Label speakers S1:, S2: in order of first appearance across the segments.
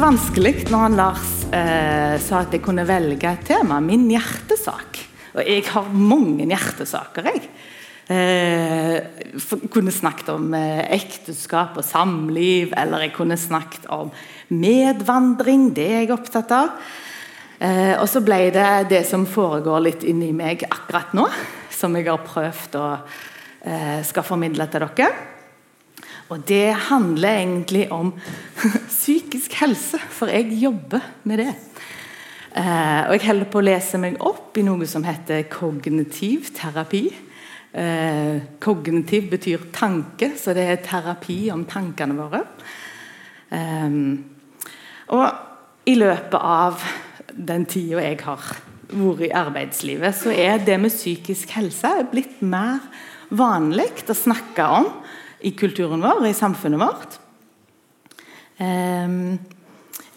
S1: vanskelig når Lars eh, sa at jeg kunne velge et tema, min hjertesak. Og jeg har mange hjertesaker, jeg. Eh, kunne snakket om eh, ekteskap og samliv, eller jeg kunne snakket om medvandring. Det er jeg opptatt av. Eh, og så ble det det som foregår litt inni meg akkurat nå, som jeg har prøvd å eh, skal formidle til dere. Og det handler egentlig om psykisk helse, for jeg jobber med det. Eh, og jeg holder på å lese meg opp i noe som heter kognitiv terapi. Eh, kognitiv betyr tanke, så det er terapi om tankene våre. Eh, og i løpet av den tida jeg har vært i arbeidslivet, så er det med psykisk helse blitt mer vanlig å snakke om i kulturen vår, i samfunnet vårt. Um,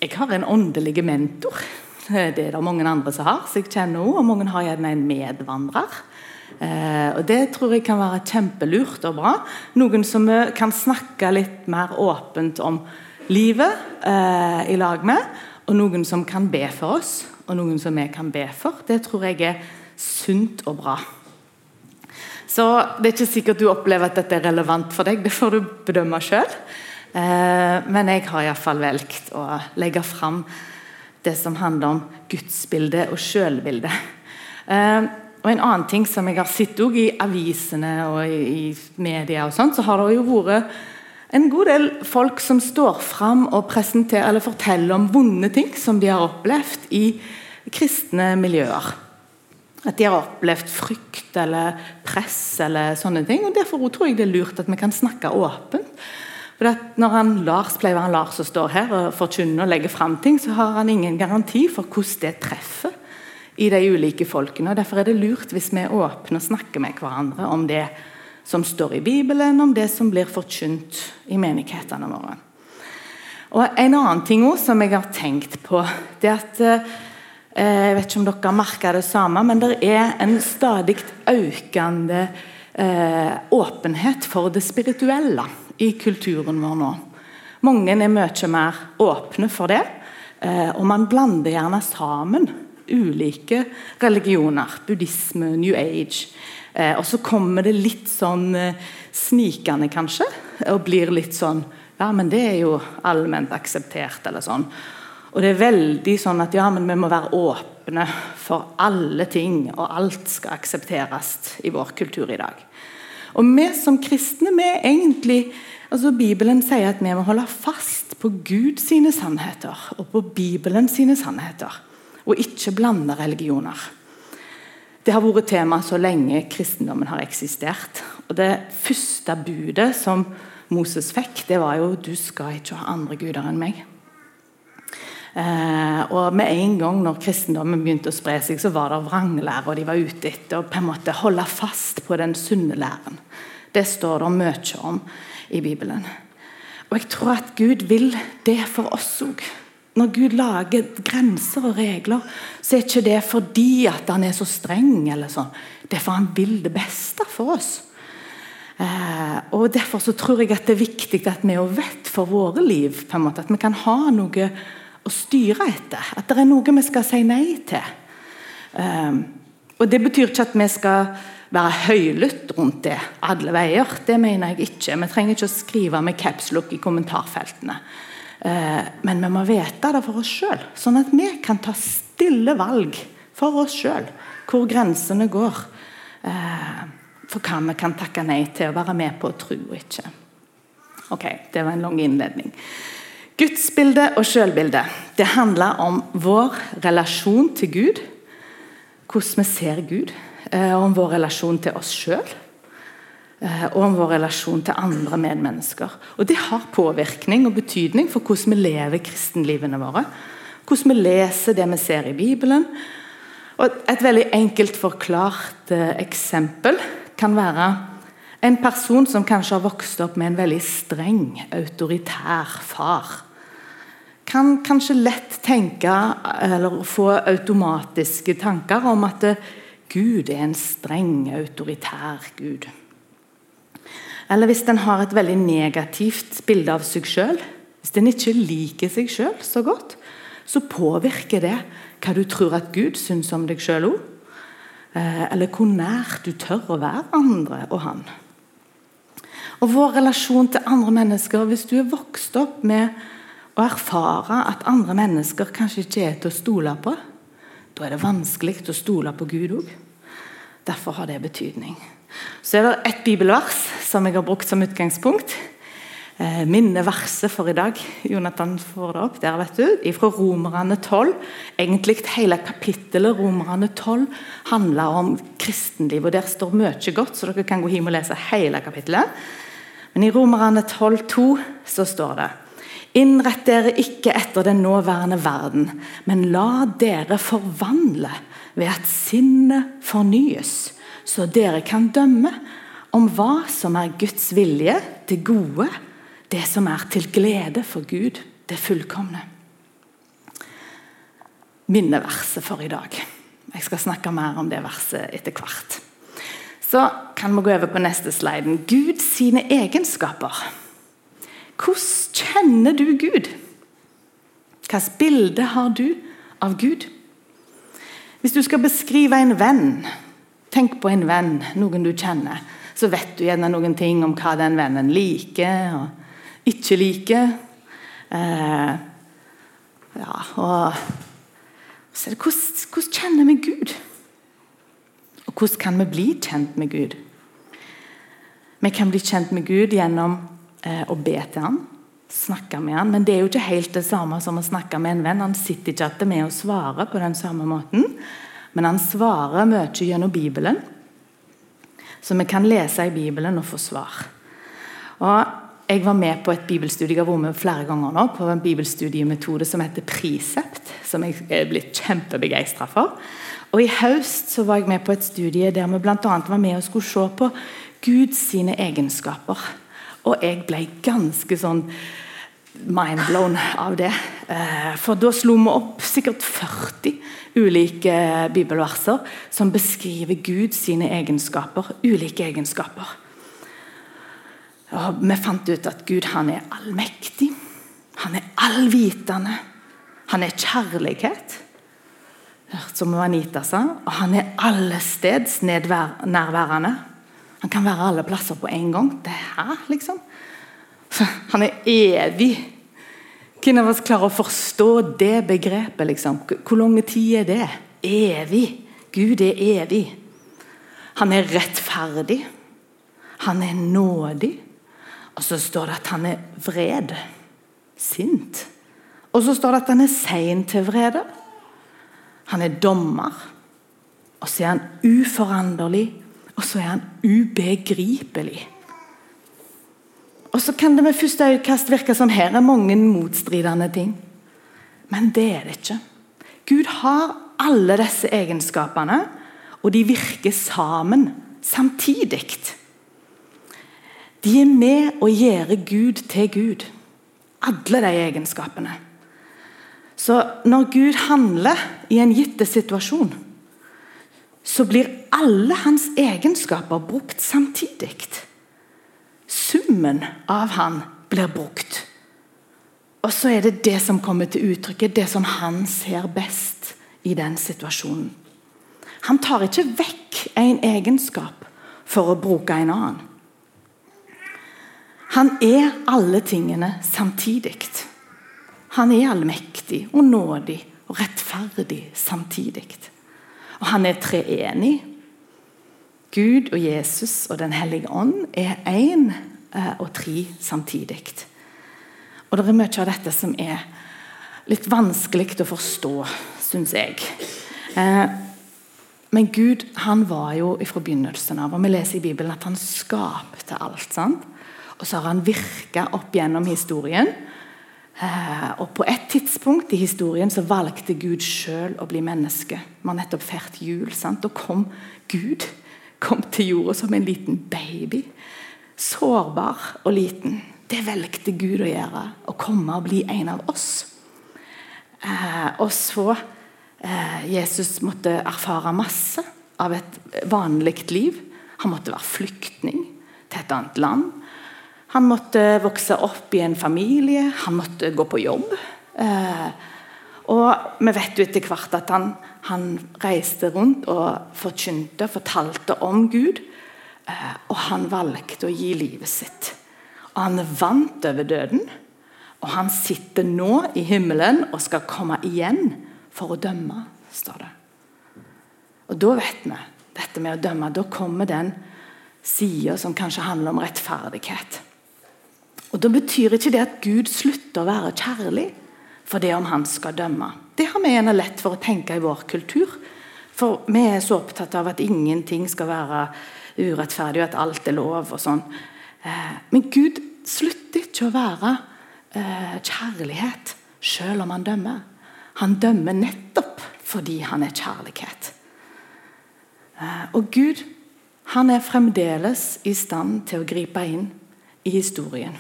S1: jeg har en åndelig mentor. Det er det mange andre som har, så jeg kjenner henne. Og mange har gjerne en medvandrer. Uh, og Det tror jeg kan være kjempelurt og bra. Noen som kan snakke litt mer åpent om livet uh, i lag med. Og noen som kan be for oss, og noen som vi kan be for. Det tror jeg er sunt og bra. Så det er ikke sikkert du opplever at dette er relevant for deg, det får du bedømme sjøl. Eh, men jeg har iallfall valgt å legge fram det som handler om gudsbildet og sjølbildet. Eh, og En annen ting som jeg har sett i avisene og i, media, og sånt, så har det jo vært en god del folk som står fram og forteller om vonde ting som de har opplevd i kristne miljøer. At de har opplevd frykt eller press eller sånne ting. og Derfor tror jeg det er lurt at vi kan snakke åpent. For at når han Lars pleier å være Lars som står her og forkynner og legger fram ting, så har han ingen garanti for hvordan det treffer i de ulike folkene. og Derfor er det lurt hvis vi er åpne og snakker med hverandre om det som står i Bibelen, om det som blir forkynt i menighetene våre. Og En annen ting også, som jeg har tenkt på, det er at eh, jeg vet ikke om dere merker det samme, men det er en stadig økende eh, åpenhet for det spirituelle i kulturen vår nå. Mange er mye mer åpne for det, eh, og man blander gjerne sammen ulike religioner. Buddhisme, New Age. Eh, og så kommer det litt sånn eh, snikende, kanskje, og blir litt sånn Ja, men det er jo allment akseptert, eller sånn. Og det er veldig sånn at ja, men vi må være åpne for alle ting, og alt skal aksepteres i vår kultur i dag. Og vi som kristne, vi er egentlig altså Bibelen sier at vi må holde fast på Guds sannheter og på Bibelen sine sannheter, og ikke blande religioner. Det har vært tema så lenge kristendommen har eksistert. Og Det første budet som Moses fikk, det var jo 'du skal ikke ha andre guder enn meg'. Eh, og med en gang når kristendommen begynte å spre seg, så var det vranglære, de var ute etter å på en måte holde fast på den sunne læren. Det står det mye om i Bibelen. Og jeg tror at Gud vil det for oss òg. Når Gud lager grenser og regler, så er ikke det fordi at han er så streng. eller sånn. Det er for han vil det beste for oss. Eh, og Derfor så tror jeg at det er viktig at vi vet for våre liv på en måte, at vi kan ha noe å styre etter. At det er noe vi skal si nei til. Um, og Det betyr ikke at vi skal være høylytt rundt det alle veier. Det mener jeg ikke. Vi trenger ikke å skrive med capslook i kommentarfeltene. Uh, men vi må vite det for oss sjøl, sånn at vi kan ta stille valg for oss sjøl. Hvor grensene går. Uh, for hva vi kan takke nei til å være med på å tro og ikke. Ok, det var en lang innledning. Gudsbilde og sjølbilde det handler om vår relasjon til Gud. Hvordan vi ser Gud. Eh, om vår relasjon til oss sjøl. Eh, og om vår relasjon til andre medmennesker. Og Det har påvirkning og betydning for hvordan vi lever kristenlivene våre. Hvordan vi leser det vi ser i Bibelen. Og Et veldig enkelt forklart eh, eksempel kan være en person som kanskje har vokst opp med en veldig streng, autoritær far, kan kanskje lett tenke, eller få automatiske tanker om at Gud er en streng, autoritær Gud. Eller hvis en har et veldig negativt bilde av seg sjøl. Hvis en ikke liker seg sjøl så godt, så påvirker det hva du tror at Gud syns om deg sjøl òg. Eh, eller hvor nært du tør å være andre og han. Og vår relasjon til andre mennesker, hvis du er vokst opp med å erfare at andre mennesker kanskje ikke er til å stole på, da er det vanskelig å stole på Gud òg. Derfor har det betydning. Så er det et bibelvers som jeg har brukt som utgangspunkt. Eh, minneverset for i dag. Jonathan får det opp der, vet du. Fra Romerne 12. Egentlig hele kapittelet Romerne 12 handler om kristenliv. og Der står mye godt, så dere kan gå hjem og lese hele kapittelet. Men i Romerne 12,2 så står det Innrett dere ikke etter den nåværende verden, men la dere forvandle ved at sinnet fornyes, så dere kan dømme om hva som er Guds vilje, det gode, det som er til glede for Gud, det fullkomne. Minneverset for i dag. Jeg skal snakke mer om det verset etter hvert. Så kan vi gå over på neste sliden. Guds egenskaper. Hvordan kjenner du Gud? Hvilket bilde har du av Gud? Hvis du skal beskrive en venn, tenk på en venn, noen du kjenner, så vet du gjerne noen ting om hva den vennen liker og ikke liker. Eh, ja, og så hvordan, hvordan kjenner vi Gud? Og hvordan kan vi bli kjent med Gud? Vi kan bli kjent med Gud gjennom eh, å be til han. snakke med han. Men det er jo ikke helt det samme som å snakke med en venn. Han sitter ikke alltid med og svarer på den samme måten. Men han svarer mye gjennom Bibelen. Så vi kan lese i Bibelen og få svar. Og jeg var med på et bibelstudie jeg har vært med flere ganger nå, på en bibelstudiemetode som heter Prisept. Som jeg er blitt kjempebegeistra for. Og I høst så var jeg med på et studie der vi bl.a. var med og skulle se på Guds egenskaper. Og jeg ble ganske sånn mindblown av det. Eh, for da slo vi opp sikkert 40 ulike bibelverser som beskriver Gud sine egenskaper. Ulike egenskaper. Og vi fant ut at Gud han er allmektig. Han er allvitende. Han er kjærlighet som Anita sa. Og han er allesteds nærværende. Han kan være alle plasser på en gang. Det er her, liksom. Han er evig. Hvem av oss klarer å forstå det begrepet? liksom? Hvor lang tid er det? Evig. Gud er evig. Han er rettferdig. Han er nådig. Og så står det at han er vred. Sint. Og så står det at han er sein til vrede. Han er dommer. Og så er han uforanderlig, og så er han ubegripelig. Og så kan det med første øyekast virke som her er mange motstridende ting. Men det er det ikke. Gud har alle disse egenskapene, og de virker sammen samtidig. De er med å gjøre Gud til Gud. Alle de egenskapene. Så når Gud handler i en gitt situasjon, så blir alle hans egenskaper brukt samtidig. Summen av han blir brukt. Og så er det det som kommer til uttrykket, det som han ser best i den situasjonen. Han tar ikke vekk en egenskap for å bruke en annen. Han er alle tingene samtidig. Han er allmektig og nådig og rettferdig samtidig. Og han er treenig. Gud og Jesus og Den hellige ånd er én eh, og tre samtidig. Og Det er mye av dette som er litt vanskelig å forstå, syns jeg. Eh, men Gud han var jo fra begynnelsen av, og vi leser i Bibelen at han skapte alt. sant? Og så har han virka opp gjennom historien og På et tidspunkt i historien så valgte Gud sjøl å bli menneske. Vi har nettopp feiret jul. sant? Da kom Gud kom til jorda som en liten baby. Sårbar og liten. Det valgte Gud å gjøre. Å komme og bli en av oss. Eh, og så eh, Jesus måtte erfare masse av et vanlig liv. Han måtte være flyktning til et annet land. Han måtte vokse opp i en familie, han måtte gå på jobb. Eh, og vi vet jo etter hvert at han, han reiste rundt og forkynte, fortalte om Gud. Eh, og han valgte å gi livet sitt. Og han vant over døden. Og han sitter nå i himmelen og skal komme igjen for å dømme, står det. Og da vet vi dette med å dømme. Da kommer den sida som kanskje handler om rettferdighet. Og Da betyr ikke det at Gud slutter å være kjærlig for det om han skal dømme. Det har vi gjerne lett for å tenke i vår kultur. For vi er så opptatt av at ingenting skal være urettferdig, og at alt er lov. og sånn. Eh, men Gud slutter ikke å være eh, kjærlighet selv om han dømmer. Han dømmer nettopp fordi han er kjærlighet. Eh, og Gud han er fremdeles i stand til å gripe inn i historien.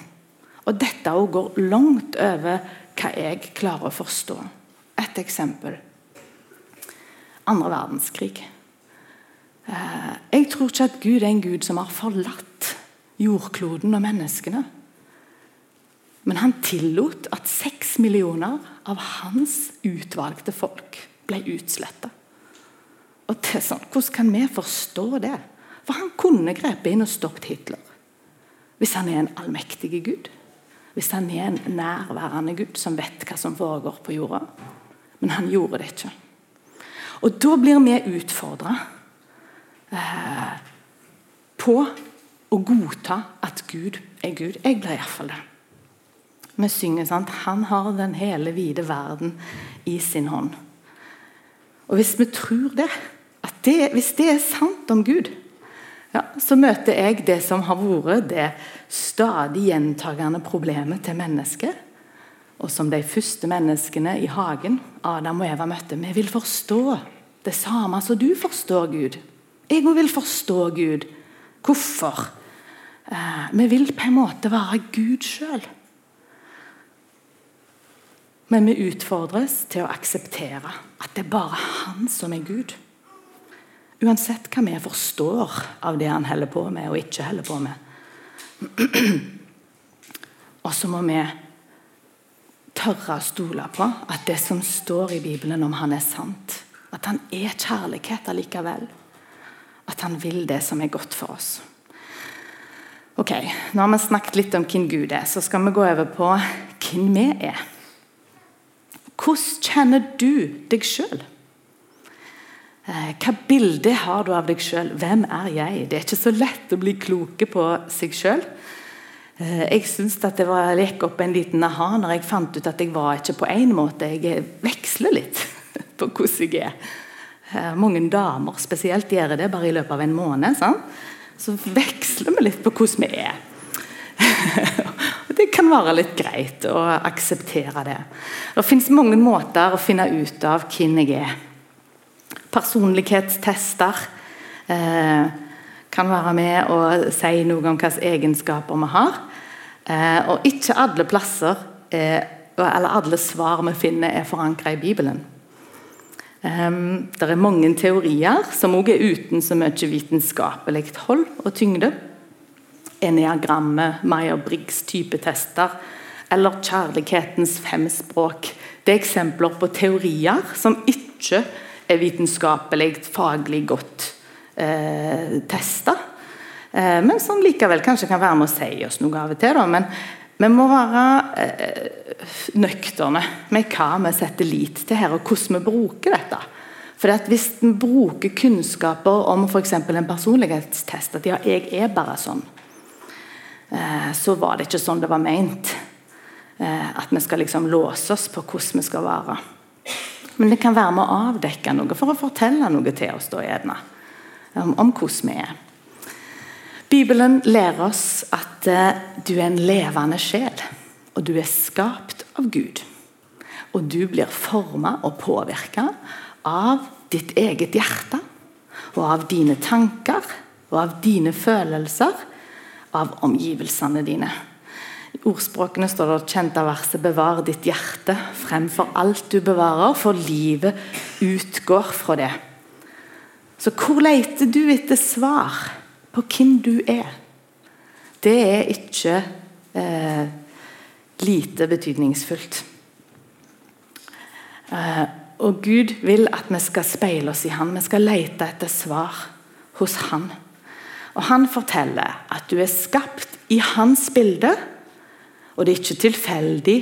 S1: Og dette går langt over hva jeg klarer å forstå. Et eksempel. Andre verdenskrig. Eh, jeg tror ikke at Gud er en Gud som har forlatt jordkloden og menneskene. Men han tillot at seks millioner av hans utvalgte folk ble utsletta. Sånn, Hvordan kan vi forstå det? For han kunne grepet inn og stoppet Hitler. Hvis han er en allmektig Gud. Hvis han er en nærværende Gud som vet hva som foregår på jorda. Men han gjorde det ikke. Og da blir vi utfordra eh, på å godta at Gud er Gud. Jeg blir iallfall det. Vi synger sant? Han har den hele vide verden i sin hånd. Og Hvis vi tror det, det hvis det er sant om Gud, ja, så møter jeg det som har vært det stadig gjentagende problemet til mennesket. Og som de første menneskene i hagen, Adam og Eva, møtte. Vi vil forstå det samme som du forstår Gud. Jeg òg vil forstå Gud. Hvorfor? Eh, vi vil på en måte være Gud sjøl. Men vi utfordres til å akseptere at det er bare Han som er Gud. Uansett hva vi forstår av det han holder på med og ikke holder på med. Og så må vi tørre å stole på at det som står i Bibelen om han er sant. At han er kjærlighet allikevel. At han vil det som er godt for oss. Ok, Nå har vi snakket litt om hvem Gud er, så skal vi gå over på hvem vi er. Hvordan kjenner du deg sjøl? Eh, hva bilde har du av deg sjøl? Hvem er jeg? Det er ikke så lett å bli kloke på seg sjøl. Eh, jeg syns det var, gikk opp en liten aha når jeg fant ut at jeg var ikke på én måte. Jeg veksler litt på hvordan jeg er. Eh, mange damer spesielt gjør det bare i løpet av en måned. Sant? Så veksler vi litt på hvordan vi er. det kan være litt greit å akseptere det. Det fins mange måter å finne ut av hvem jeg er personlighetstester. Eh, kan være med og si noe om hvilke egenskaper vi har. Eh, og ikke alle plasser eh, eller alle svar vi finner, er forankra i Bibelen. Um, det er mange teorier som også er uten så mye vitenskapelig hold og tyngde. Eneagrammet, Meyer-Briggs typetester eller kjærlighetens fem språk. Det er eksempler på teorier som ikke vitenskapelig, faglig godt eh, testa. Eh, men som likevel kanskje kan være med å si oss noe av og til. Da. Men vi må være eh, nøkterne med hva vi setter lit til her, og hvordan vi bruker dette. For Hvis vi bruker kunnskaper om f.eks. en personlighetstest, at ja, jeg er bare sånn, eh, så var det ikke sånn det var meint. Eh, at vi skal liksom låse oss på hvordan vi skal være. Men det kan være med å avdekke noe for å fortelle noe til oss da gjerne, om, om hvordan vi er. Bibelen lærer oss at eh, du er en levende sjel, og du er skapt av Gud. Og du blir forma og påvirka av ditt eget hjerte, og av dine tanker og av dine følelser, av omgivelsene dine. Ordspråkene står det kjent av verset 'bevar ditt hjerte fremfor alt du bevarer', for livet utgår fra det. Så hvor leter du etter svar på hvem du er? Det er ikke eh, lite betydningsfullt. Eh, og Gud vil at vi skal speile oss i Han. Vi skal lete etter svar hos Han. Og Han forteller at du er skapt i Hans bilde, og det er ikke tilfeldig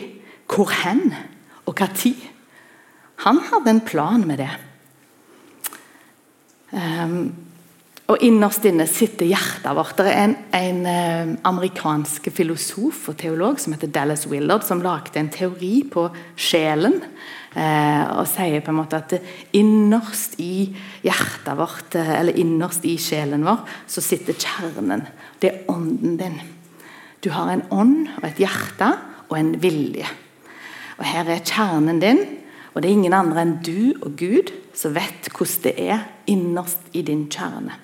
S1: hvor hen og hva tid. Han hadde en plan med det. Um, og innerst inne sitter hjertet vårt. Det er en, en uh, amerikansk filosof og teolog som heter Dallas Willard, som lagde en teori på sjelen. Uh, og sier på en måte at innerst i hjertet vårt, uh, eller innerst i sjelen vår, så sitter kjernen. Det er ånden din. Du har en ånd og et hjerte og en vilje. Og Her er kjernen din, og det er ingen andre enn du og Gud som vet hvordan det er innerst i din kjerne.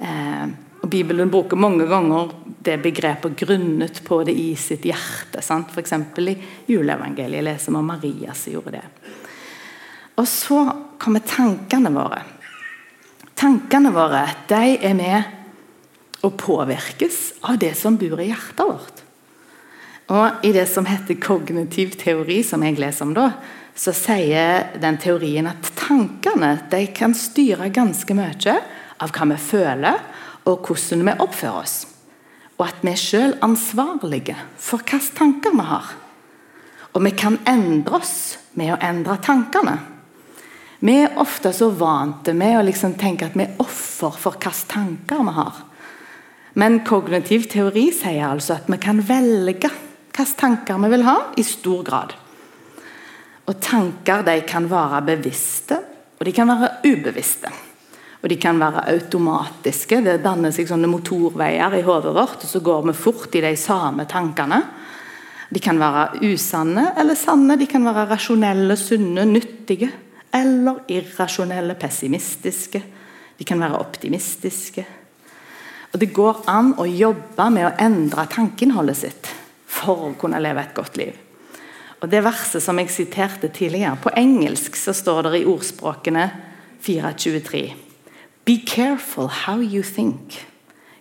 S1: Eh, og Bibelen bruker mange ganger det begrepet 'grunnet på det i sitt hjerte'. Sant? F.eks. i juleevangeliet leser vi om Maria som gjorde det. Og så kommer tankene våre. Tankene våre de er med og påvirkes av det som bor i hjertet vårt. Og I det som heter kognitiv teori, som jeg leser om da, så sier den teorien at tankene de kan styre ganske mye av hva vi føler, og hvordan vi oppfører oss. Og at vi er sjøl ansvarlige for hvilke tanker vi har. Og vi kan endre oss med å endre tankene. Vi er ofte så vante med å liksom tenke at vi er offer for hvilke tanker vi har. Men kognitiv teori sier altså at vi kan velge hvilke tanker vi vil ha, i stor grad. Og Tanker de kan være bevisste, og de kan være ubevisste. Og de kan være automatiske. Det danner seg sånne motorveier i hodet vårt, og så går vi fort i de samme tankene. De kan være usanne eller sanne. De kan være rasjonelle, sunne, nyttige. Eller irrasjonelle, pessimistiske. De kan være optimistiske. Og Det går an å jobbe med å endre tankeinnholdet sitt for å kunne leve et godt liv. Og Det verset som jeg siterte tidligere, på engelsk så står det i ordspråkene 423 Be careful how you think.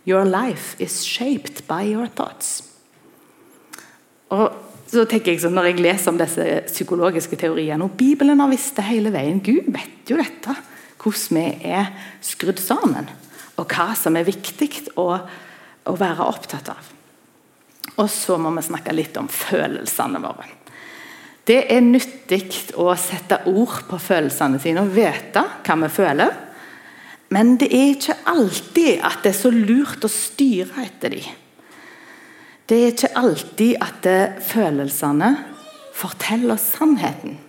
S1: Your life is shaped by your thoughts. Og så tenker jeg sånn, Når jeg leser om disse psykologiske teoriene og Bibelen har visst det hele veien. Gud vet jo dette. Hvordan vi er skrudd sammen. Og hva som er viktig å, å være opptatt av. Og så må vi snakke litt om følelsene våre. Det er nyttig å sette ord på følelsene sine og vite hva vi føler. Men det er ikke alltid at det er så lurt å styre etter dem. Det er ikke alltid at følelsene forteller sannheten.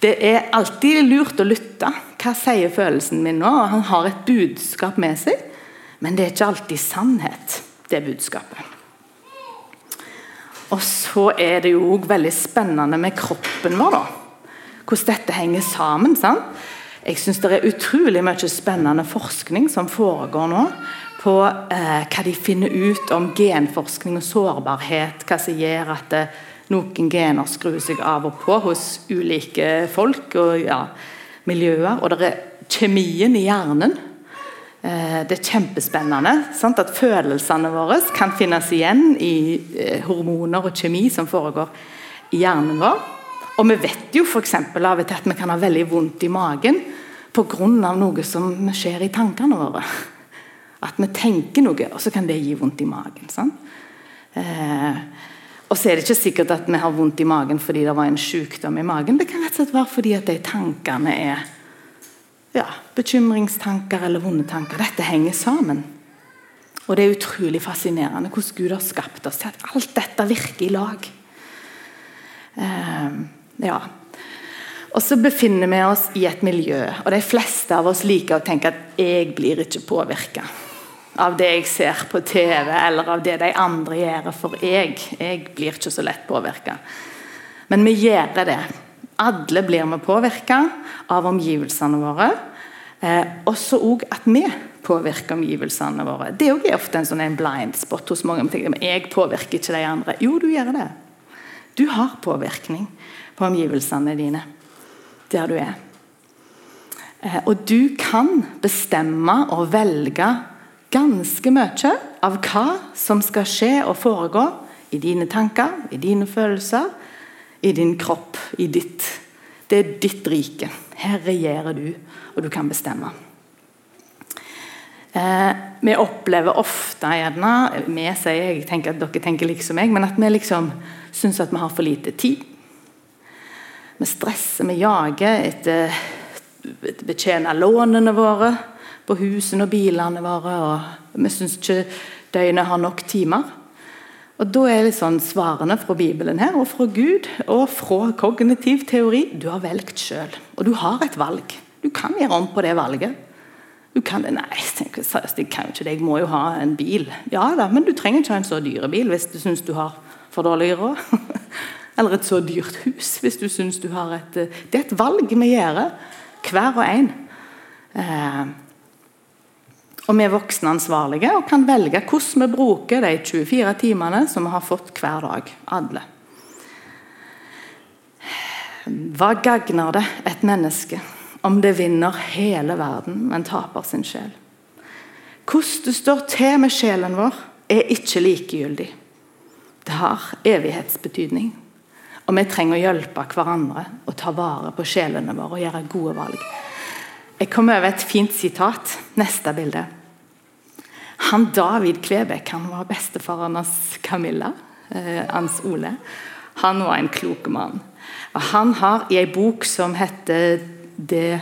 S1: Det er alltid lurt å lytte. Hva sier følelsen min nå? Han har et budskap med seg, men det er ikke alltid sannhet, det budskapet. Og så er det jo òg veldig spennende med kroppen vår. da. Hvordan dette henger sammen. sant? Jeg syns det er utrolig mye spennende forskning som foregår nå på eh, hva de finner ut om genforskning og sårbarhet. Hva som gjør at eh, noen gener skrur seg av og på hos ulike folk og ja, miljøer. Og det er kjemien i hjernen Eh, det er kjempespennende sant? at følelsene våre kan finnes igjen i eh, hormoner og kjemi som foregår i hjernen vår. Og vi vet jo f.eks. av og til at vi kan ha veldig vondt i magen pga. noe som skjer i tankene våre. At vi tenker noe, og så kan det gi vondt i magen. Eh, og så er det ikke sikkert at vi har vondt i magen fordi det var en sykdom i magen. Det kan rett og slett være fordi at de tankene er ja, bekymringstanker eller vonde tanker. Dette henger sammen. Og Det er utrolig fascinerende hvordan Gud har skapt oss til at alt dette virker i lag. Uh, ja. Og så befinner vi oss i et miljø, og de fleste av oss liker å tenke at 'jeg blir ikke påvirka' av det jeg ser på TV, eller av det de andre gjør, for jeg, jeg blir ikke så lett påvirka. Men vi gjør det. Alle blir vi påvirka av omgivelsene våre. Eh, også òg at vi påvirker omgivelsene våre. Det er ofte en sånn blind spot hos mange. Men jeg påvirker ikke de andre. Jo, du gjør det. Du har påvirkning på omgivelsene dine der du er. Eh, og du kan bestemme og velge ganske mye av hva som skal skje og foregå i dine tanker, i dine følelser, i din kropp, i ditt Det er ditt rike. Her regjerer du, og du kan bestemme. Eh, vi opplever ofte gjerne Vi sier jeg tenker at dere tenker liksom meg, men at vi liksom syns at vi har for lite tid. Vi stresser, vi jager etter å betjene lånene våre på husene og bilene våre. og Vi syns ikke døgnet har nok timer. Og Da er sånn svarene fra Bibelen her, og fra Gud og fra kognitiv teori du har valgt sjøl. Og du har et valg. Du kan gjøre om på det valget. Du kan det, Nei, jeg kan ikke det. Jeg må jo ha en bil. Ja da, men du trenger ikke ha en så dyre bil hvis du syns du har for dårlig råd. Eller et så dyrt hus hvis du syns du har et Det er et valg vi gjør, hver og en. Og vi er voksne ansvarlige og kan velge hvordan vi bruker de 24 timene som vi har fått hver dag. Alle. Hva gagner det et menneske om det vinner hele verden, men taper sin sjel? Hvordan det står til med sjelen vår, er ikke likegyldig. Det har evighetsbetydning. Og vi trenger å hjelpe hverandre og ta vare på sjelene våre og gjøre gode valg. Jeg kom over et fint sitat. Neste bilde. Han David Kvebekk han var bestefaren hans Camilla, eh, Ans Ole. Han var en klok mann. Og han har i ei bok som heter Det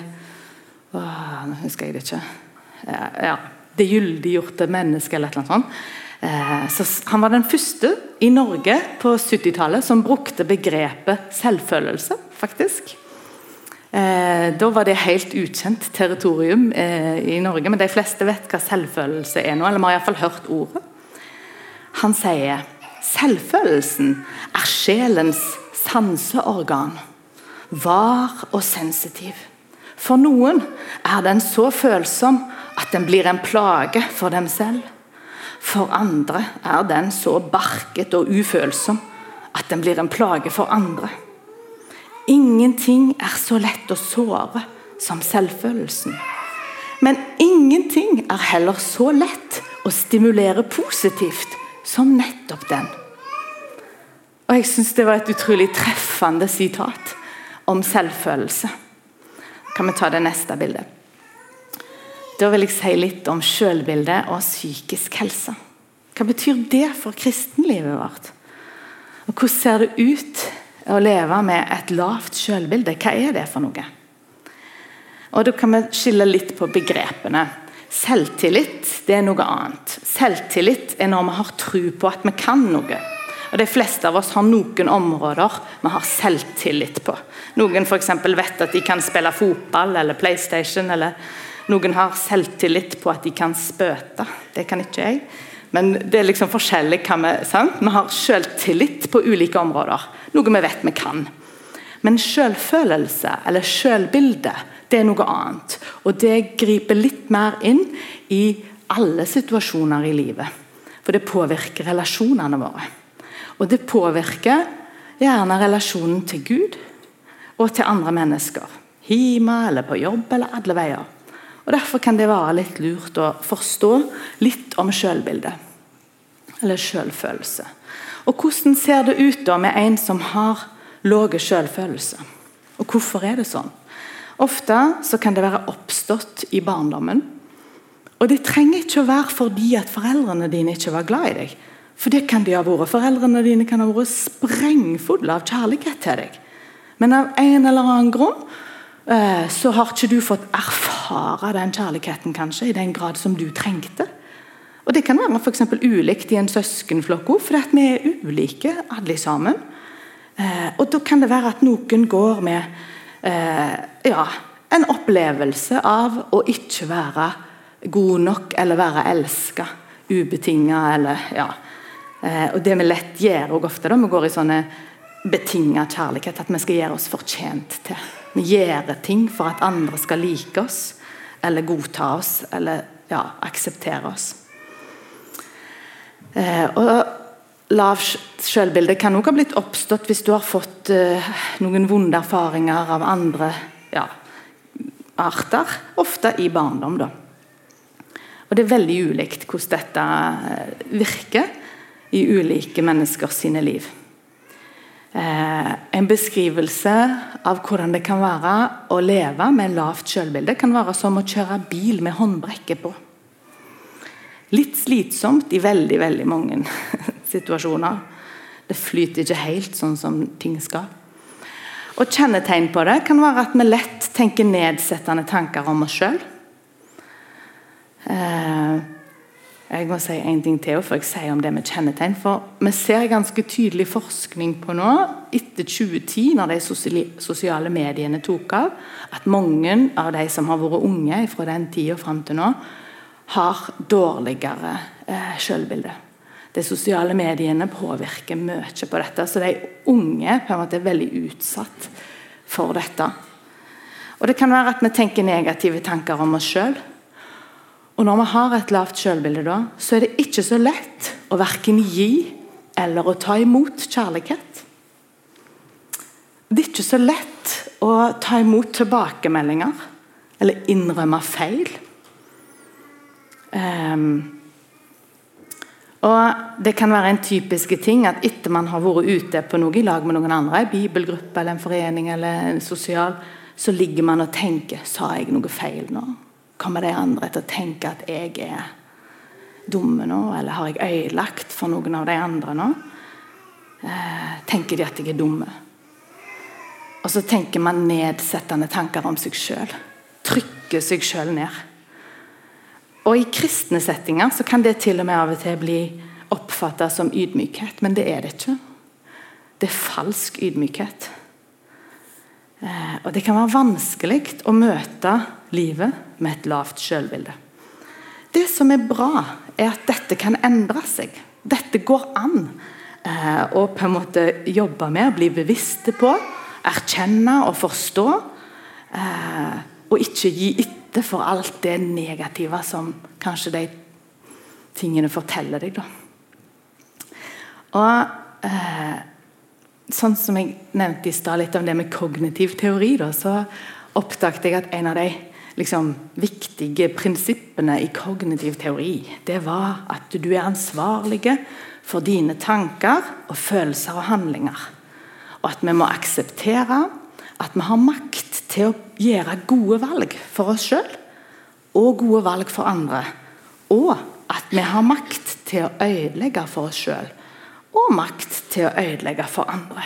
S1: Nå husker jeg det ikke. Ja, 'Det gyldiggjorte mennesket', eller noe sånt. Eh, så han var den første i Norge på 70-tallet som brukte begrepet selvfølelse, faktisk. Eh, da var det helt ukjent territorium eh, i Norge, men de fleste vet hva selvfølelse er nå. eller vi har iallfall hørt ordet. Han sier selvfølelsen er sjelens sanseorgan. Var og sensitiv. For noen er den så følsom at den blir en plage for dem selv. For andre er den så barket og ufølsom at den blir en plage for andre. Ingenting er så lett å såre som selvfølelsen. Men ingenting er heller så lett å stimulere positivt som nettopp den. Og Jeg syns det var et utrolig treffende sitat om selvfølelse. Kan vi ta det neste bildet? Da vil jeg si litt om selvbilde og psykisk helse. Hva betyr det for kristenlivet vårt? Og Hvordan ser det ut å leve med et lavt selvbilde, hva er det for noe? Og Da kan vi skille litt på begrepene. Selvtillit det er noe annet. Selvtillit er når vi har tro på at vi kan noe. Og De fleste av oss har noen områder vi har selvtillit på. Noen for vet at de kan spille fotball eller PlayStation. eller Noen har selvtillit på at de kan spøte. Det kan ikke jeg. Men det er liksom forskjellig hva vi sant? Vi har selvtillit på ulike områder. Noe vi vet vi kan. Men selvfølelse, eller selvbilde, det er noe annet. Og det griper litt mer inn i alle situasjoner i livet. For det påvirker relasjonene våre. Og det påvirker gjerne relasjonen til Gud og til andre mennesker. Hjemme eller på jobb eller alle veier. Og Derfor kan det være litt lurt å forstå litt om selvbildet. Eller selvfølelse. Og Hvordan ser det ut da med en som har lav selvfølelse? Og hvorfor er det sånn? Ofte så kan det være oppstått i barndommen. Og det trenger ikke å være fordi at foreldrene dine ikke var glad i deg. For det kan de ha vært. Foreldrene dine kan ha vært sprengfulle av kjærlighet til deg. Men av en eller annen grunn så har ikke du fått erfare den kjærligheten kanskje, i den grad som du trengte. Og Det kan være for ulikt i en søskenflokk òg, for vi er ulike alle sammen. Eh, og Da kan det være at noen går med eh, ja, en opplevelse av å ikke være god nok eller være elska ubetinga. Ja. Og Det vi lett gjør ofte, da, vi går i sånne betinga kjærlighet, at vi skal gjøre oss fortjent til. Vi gjør ting for at andre skal like oss, eller godta oss, eller ja, akseptere oss. Eh, og Lav selvbilde kan også ha blitt oppstått hvis du har fått eh, noen vonde erfaringer av andre ja, arter, ofte i barndom. da. Og det er veldig ulikt hvordan dette eh, virker i ulike mennesker sine liv. Eh, en beskrivelse av hvordan det kan være å leve med lavt selvbilde, kan være som å kjøre bil med håndbrekket på. Litt slitsomt i veldig, veldig mange situasjoner. Det flyter ikke helt sånn som ting skal. Og Kjennetegn på det kan være at vi lett tenker nedsettende tanker om oss sjøl. Eh, jeg må si en ting til før jeg sier om det med kjennetegn. For vi ser ganske tydelig forskning på nå, etter 2010, når de sosiale mediene tok av, at mange av de som har vært unge fra den tida fram til nå, har dårligere eh, selvbilde de sosiale mediene påvirker mye på dette. Så de unge på en måte er veldig utsatt for dette. Og Det kan være at vi tenker negative tanker om oss sjøl. Og når vi har et lavt selvbilde, da, så er det ikke så lett å verken gi eller å ta imot kjærlighet. Det er ikke så lett å ta imot tilbakemeldinger eller innrømme feil. Um, og Det kan være en typisk ting at etter man har vært ute på noe i lag med noen andre, en bibelgruppe eller en forening eller en sosial, så ligger man og tenker Sa jeg noe feil nå? Kommer de andre til å tenke at jeg er dumme nå? Eller har jeg ødelagt for noen av de andre nå? Eh, tenker de at jeg er dumme? Og så tenker man nedsettende tanker om seg sjøl. Trykker seg sjøl ned. Og I kristne settinger så kan det til og med av og til bli oppfatta som ydmykhet, men det er det ikke. Det er falsk ydmykhet. Eh, og Det kan være vanskelig å møte livet med et lavt selvbilde. Det som er bra, er at dette kan endre seg. Dette går an eh, å på en måte jobbe med, bli bevisste på, erkjenne og forstå. Eh, og ikke gi etter for alt det negative som kanskje de tingene forteller deg. Da. Og eh, Sånn som jeg nevnte i stad, litt om det med kognitiv teori, da, så oppdaget jeg at en av de liksom, viktige prinsippene i kognitiv teori, det var at du er ansvarlig for dine tanker og følelser og handlinger. Og at vi må akseptere at vi har makt til å gjøre gode valg for oss sjøl og gode valg for andre. Og at vi har makt til å ødelegge for oss sjøl og makt til å ødelegge for andre.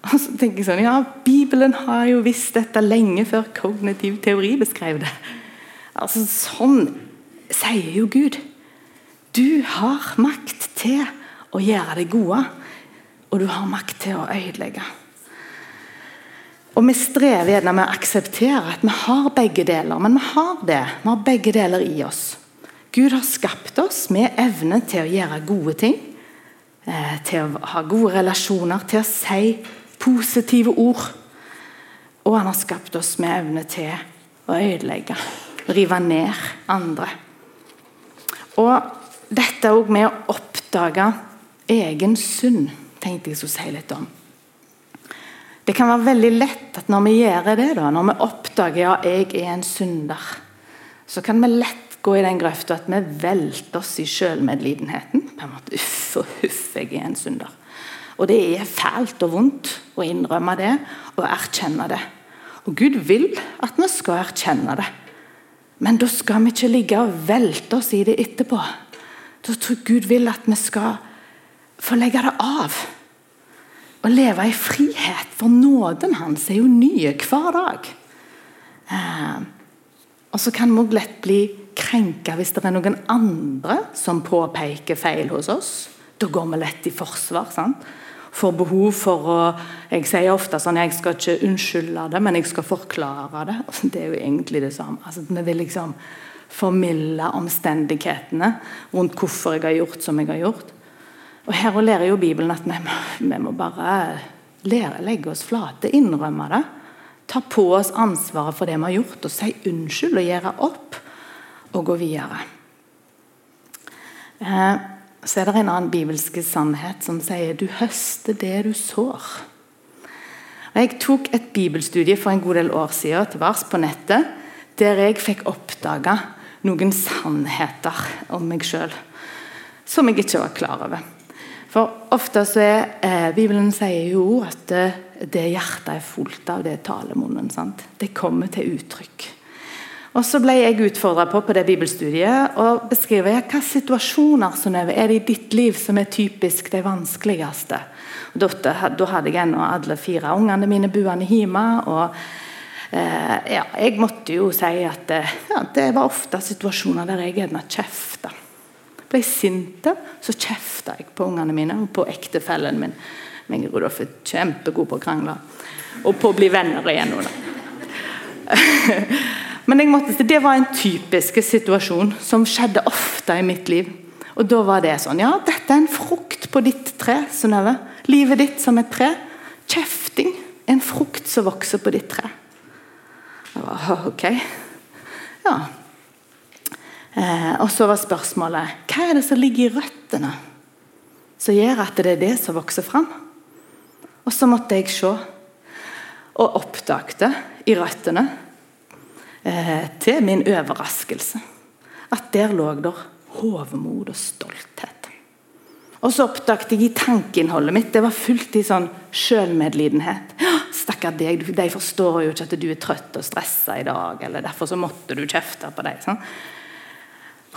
S1: Og så tenker jeg sånn, ja, Bibelen har jo visst dette lenge før kognitiv teori beskrev det. Altså, Sånn sier jo Gud. Du har makt til å gjøre det gode, og du har makt til å ødelegge. Og Vi strever gjerne med å akseptere at vi har begge deler, men vi har det. Vi har begge deler i oss. Gud har skapt oss med evne til å gjøre gode ting, eh, til å ha gode relasjoner, til å si positive ord. Og han har skapt oss med evne til å ødelegge, rive ned andre. Og dette òg med å oppdage egen synd, tenkte jeg skulle si litt om. Det kan være veldig lett at når vi gjør det, da, når vi oppdager at jeg er en synder, så kan vi lett gå i den grøfta at vi velter oss i sjølmedlidenheten. Uff og huff, jeg er en synder. Og det er fælt og vondt å innrømme det og erkjenne det. Og Gud vil at vi skal erkjenne det. Men da skal vi ikke ligge og velte oss i det etterpå. Da tror Gud vil at vi skal få legge det av Og leve i frihet, for nåden hans er jo nye hver dag. Eh, og så kan vi òg lett bli krenka hvis det er noen andre som påpeker feil hos oss. Da går vi lett i forsvar. sant? Får behov for å Jeg sier ofte sånn jeg skal ikke unnskylde det, men jeg skal forklare det. Det er jo egentlig det samme. Altså, vi vil liksom formilde omstendighetene rundt hvorfor jeg har gjort som jeg har gjort. Og Her og lærer jo Bibelen at vi, vi må bare lære, legge oss flate, innrømme det. Ta på oss ansvaret for det vi har gjort, og si unnskyld og gjøre opp. Og gå videre. Eh, så er det en annen bibelske sannhet som sier du høster det du sår. Jeg tok et bibelstudie for en god del år siden til vars på nettet, der jeg fikk oppdaga noen sannheter om meg sjøl som jeg ikke var klar over. For ofte så er eh, Bibelen sier jo at det, det hjertet er fullt av, det er talemunnen. sant? Det kommer til uttrykk. Og Så ble jeg utfordra på på det bibelstudiet å beskrive jeg hvilke situasjoner Synnøve, er det i ditt liv som er typisk de vanskeligste. Da, da hadde jeg ennå alle fire ungene mine buende hjemme. og eh, ja, Jeg måtte jo si at eh, ja, det var ofte situasjoner der jeg gjerne kjefta. Ble jeg sint, så kjefta jeg på ungene mine og på ektefellen min. Men Rudolf er kjempegod på å krangle. Og på å bli venner igjen. Men måtte, det var en typisk situasjon som skjedde ofte i mitt liv. Og da var det sånn Ja, dette er en frukt på ditt tre, Synnøve. Livet ditt som et tre. Kjefting. En frukt som vokser på ditt tre. Jeg var, ok. Ja, Eh, og så var spørsmålet hva er det som ligger i røttene som gjør at det er det som vokser fram? Og så måtte jeg se, og oppdagte i røttene, eh, til min overraskelse, at der lå der hovmod og stolthet. Og så oppdaget jeg i tankeinnholdet mitt det var fullt i sånn sjølmedlidenhet. Stakkar deg, de forstår jo ikke at du er trøtt og stressa i dag. eller Derfor så måtte du kjefte på dem. Sånn.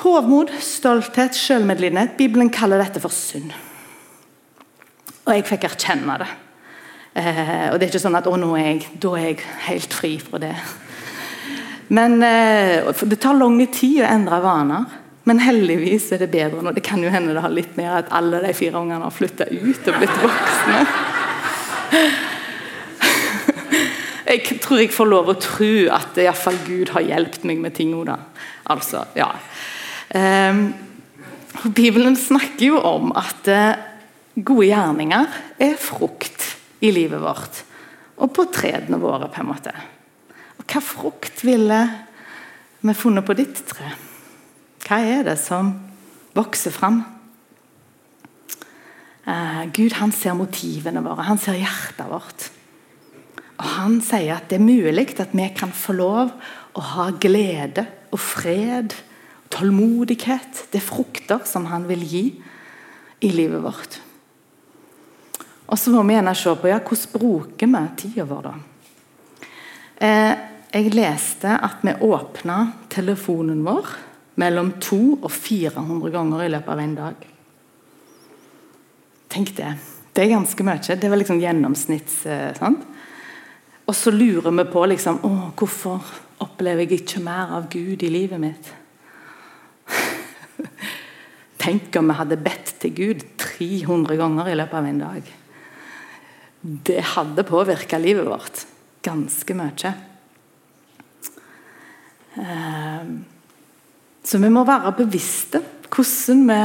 S1: Hovmod, stolthet, selvmedlidenhet. Bibelen kaller dette for synd. Og jeg fikk erkjenne det. Eh, og det er ikke sånn at å, nå er jeg, da er jeg helt fri fra det. Men eh, Det tar lang tid å endre vaner. Men heldigvis er det bedre nå. Det kan jo hende det har litt mer at alle de fire ungene har flytta ut og blitt voksne. Jeg tror jeg får lov å tro at iallfall Gud har hjulpet meg med ting nå. Altså, ja. Ehm, Bibelen snakker jo om at eh, gode gjerninger er frukt i livet vårt. Og på tredene våre, på en måte. Hva frukt ville vi funnet på ditt tre? Hva er det som vokser fram? Eh, Gud han ser motivene våre, han ser hjertet vårt. Og Han sier at det er mulig at vi kan få lov å ha glede og fred og tålmodighet. Det er frukter som han vil gi i livet vårt. Og så må vi gjerne se på ja, hvordan bruker vi tida vår. da? Eh, jeg leste at vi åpna telefonen vår mellom 200 og 400 ganger i løpet av en dag. Tenk det. Det er ganske mye. Det var liksom gjennomsnitts... Eh, sant? Og så lurer vi på liksom, å, hvorfor opplever jeg ikke mer av Gud i livet mitt. Tenk om vi hadde bedt til Gud 300 ganger i løpet av en dag. Det hadde påvirka livet vårt ganske mye. Ehm, så vi må være bevisste hvordan vi,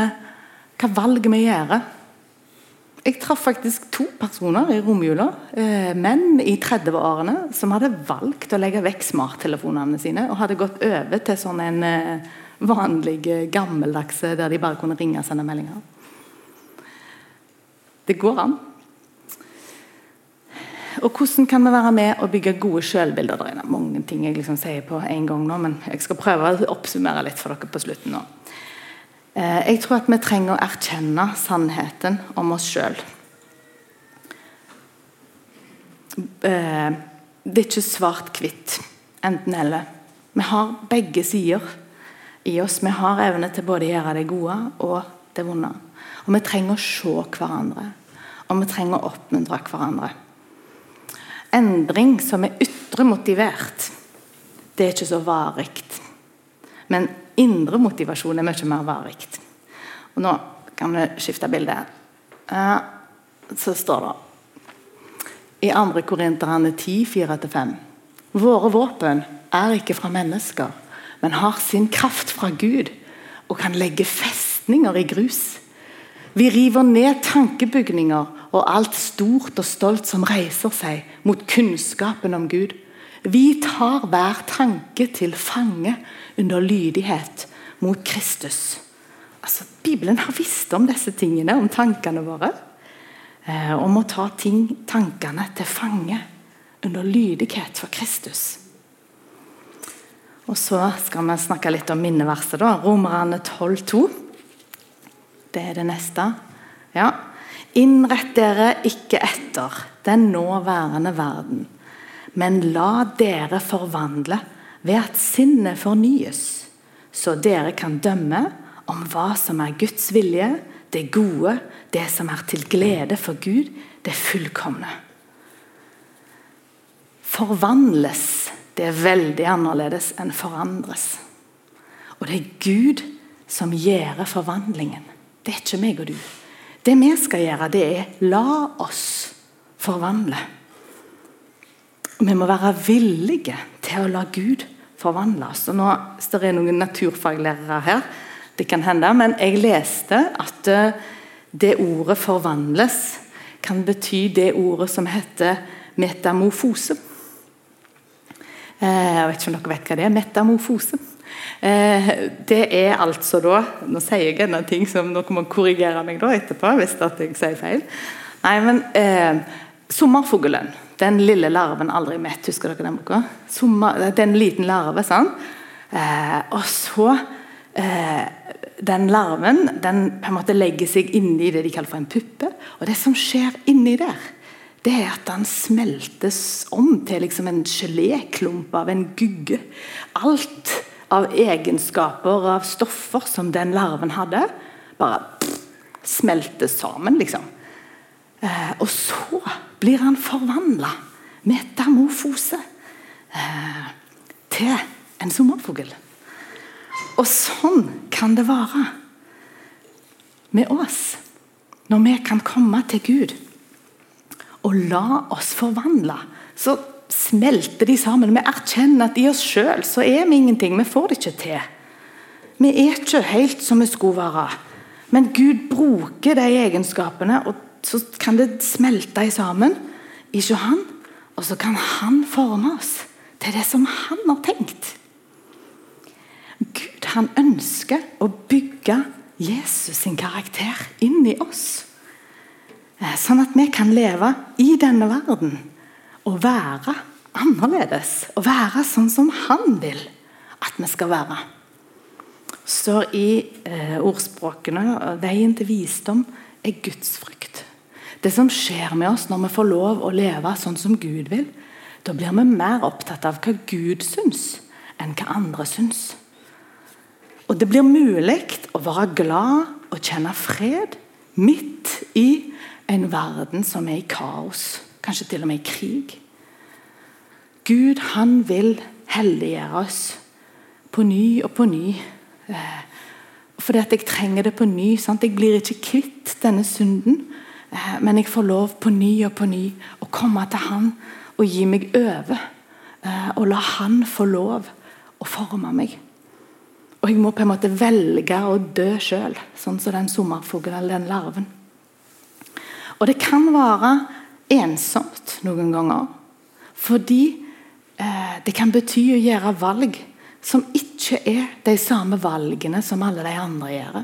S1: hva valg vi gjør. Jeg traff faktisk to personer i romjula, eh, menn i 30-årene, som hadde valgt å legge vekk smarttelefonene sine og hadde gått over til sånn en vanlig, gammeldags gammeldagse der de bare kunne ringe og sende meldinger. Det går an. Og hvordan kan vi være med og bygge gode selvbilder? Det er mange ting jeg liksom sier på en gang nå, men jeg skal prøve å oppsummere litt for dere på slutten nå. Eh, jeg tror at vi trenger å erkjenne sannheten om oss sjøl. Eh, det er ikke svart-hvitt, enten-eller. Vi har begge sider i oss. Vi har evne til både å gjøre det gode og det vonde. Og vi trenger å se hverandre. Og vi trenger å oppmuntre hverandre. Endring som er ytre motivert, det er ikke så varig. Men indre motivasjon er mye mer varig. Og nå kan vi skifte bilde. Så står det i 2. Korinterne 10, 4-5. Våre våpen er ikke fra mennesker men har sin kraft fra Gud og kan legge festninger i grus. Vi river ned tankebygninger og alt stort og stolt som reiser seg mot kunnskapen om Gud. Vi tar hver tanke til fange under lydighet mot Kristus. Altså, Bibelen har visst om disse tingene, om tankene våre. Eh, om å ta ting, tankene til fange under lydighet for Kristus. Og så skal vi snakke litt om minneverset. da, Romerne 12,2. Det er det neste. Ja. Innrett dere ikke etter den nåværende verden, men la dere forvandle ved at sinnet fornyes, så dere kan dømme om hva som er Guds vilje, det gode, det som er til glede for Gud, det fullkomne. Forvandles, det er veldig annerledes enn forandres. Og det er Gud som gjør forvandlingen. Det er ikke meg og du. Det vi skal gjøre, det er la oss forvandle. Vi må være villige til å la Gud forvandle oss. Og nå står det noen naturfaglærere her, det kan hende, men jeg leste at eh, det ordet 'forvandles' kan bety det ordet som heter metamorfose. Eh, jeg vet ikke om dere vet hva det er. Metamorfose. Eh, det er altså da Nå sier jeg en ting som dere må korrigere meg da etterpå hvis jeg sier feil. Nei, men eh, Sommerfuglen, den lille larven aldri mett, husker dere den boka? Sommer, det er en liten larve. sant? Eh, og så eh, Den larven den på en måte legger seg inni det de kaller for en puppe. Og det som skjer inni der, det er at den smeltes om til liksom en geléklump av en gugge. Alt av egenskaper, av stoffer som den larven hadde, bare smelte sammen, liksom. Eh, og så blir han forvandla, metamorfose, eh, til en sommerfugl. Og sånn kan det være med oss når vi kan komme til Gud og la oss forvandle. Så smelter de sammen. Vi erkjenner at i oss sjøl så er vi ingenting. Vi får det ikke til. Vi er ikke helt som vi skulle være. Men Gud bruker de egenskapene, og så kan det smelte sammen ikke han, og så kan han forme oss til det som han har tenkt. Gud han ønsker å bygge Jesus sin karakter inn i oss. Eh, sånn at vi kan leve i denne verden og være annerledes. Å være sånn som han vil at vi skal være. Står i eh, ordspråkene veien til visdom er gudsfrykt. Det som skjer med oss når vi får lov å leve sånn som Gud vil, da blir vi mer opptatt av hva Gud syns, enn hva andre syns. Og det blir mulig å være glad og kjenne fred midt i en verden som er i kaos, kanskje til og med i krig. Gud han vil helliggjøre oss på ny og på ny. Eh, fordi at jeg trenger det på ny. Sant? Jeg blir ikke kvitt denne synden. Eh, men jeg får lov på ny og på ny å komme til Han og gi meg over. Eh, og la Han få lov å forme meg. Og jeg må på en måte velge å dø sjøl, sånn som den sommerfuglen eller den larven. Og det kan være ensomt noen ganger. Fordi Eh, det kan bety å gjøre valg som ikke er de samme valgene som alle de andre gjør.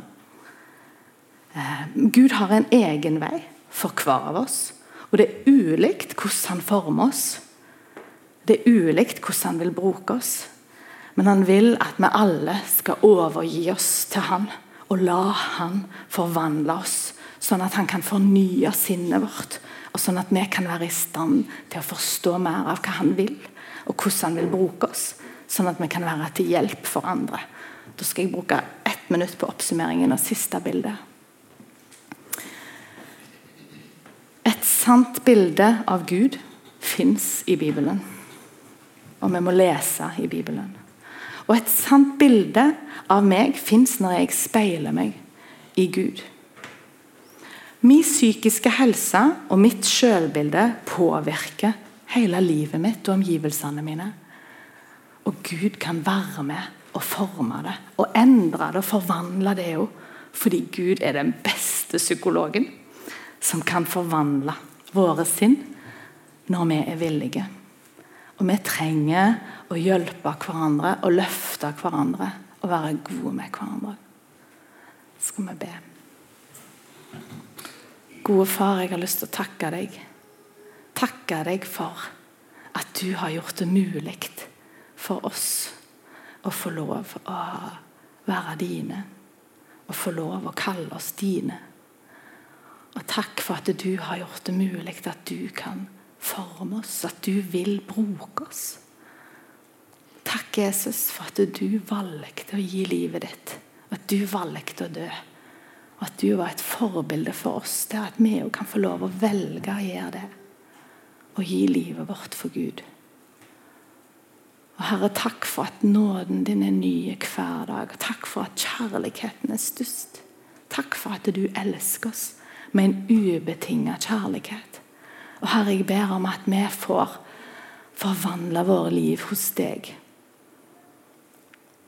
S1: Eh, Gud har en egen vei for hver av oss. Og det er ulikt hvordan han former oss. Det er ulikt hvordan han vil bruke oss. Men han vil at vi alle skal overgi oss til han og la han forvandle oss, sånn at han kan fornye sinnet vårt. Og sånn at vi kan være i stand til å forstå mer av hva han vil og hvordan han vil bruke oss, sånn at vi kan være til hjelp for andre. Da skal jeg bruke ett minutt på oppsummeringen og siste bilde. Et sant bilde av Gud fins i Bibelen. Og vi må lese i Bibelen. Og et sant bilde av meg fins når jeg speiler meg i Gud. Min psykiske helse og mitt selvbilde påvirker hele livet mitt og omgivelsene mine. Og Gud kan være med og forme det og endre det og forvandle det òg. Fordi Gud er den beste psykologen som kan forvandle våre sinn når vi er villige. Og vi trenger å hjelpe hverandre og løfte hverandre og være gode med hverandre. Skal vi be. Gode far, jeg har lyst til å takke deg takke deg for at du har gjort det mulig for oss å få lov å være dine. Og få lov å kalle oss dine. Og takk for at du har gjort det mulig at du kan forme oss, at du vil bruke oss. Takk, Jesus, for at du valgte å gi livet ditt. At du valgte å dø. At du var et forbilde for oss, der at vi òg kan få lov å velge å gjøre det. Og gi livet vårt for Gud. Og Herre, takk for at nåden din er ny hver dag. Takk for at kjærligheten er størst. Takk for at du elsker oss med en ubetinget kjærlighet. Og Herre, jeg ber om at vi får forvandle våre liv hos deg.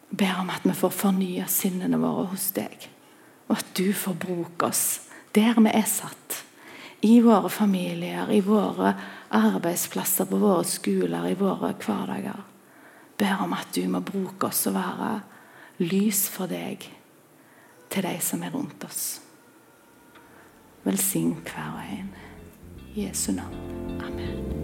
S1: Jeg ber om at vi får fornya sinnene våre hos deg og at du får bruke oss der vi er satt. I våre familier, i våre arbeidsplasser, på våre skoler, i våre hverdager. Ber om at du må bruke oss og være lys for deg til de som er rundt oss. Velsign hver og en. I Jesu navn. Amen.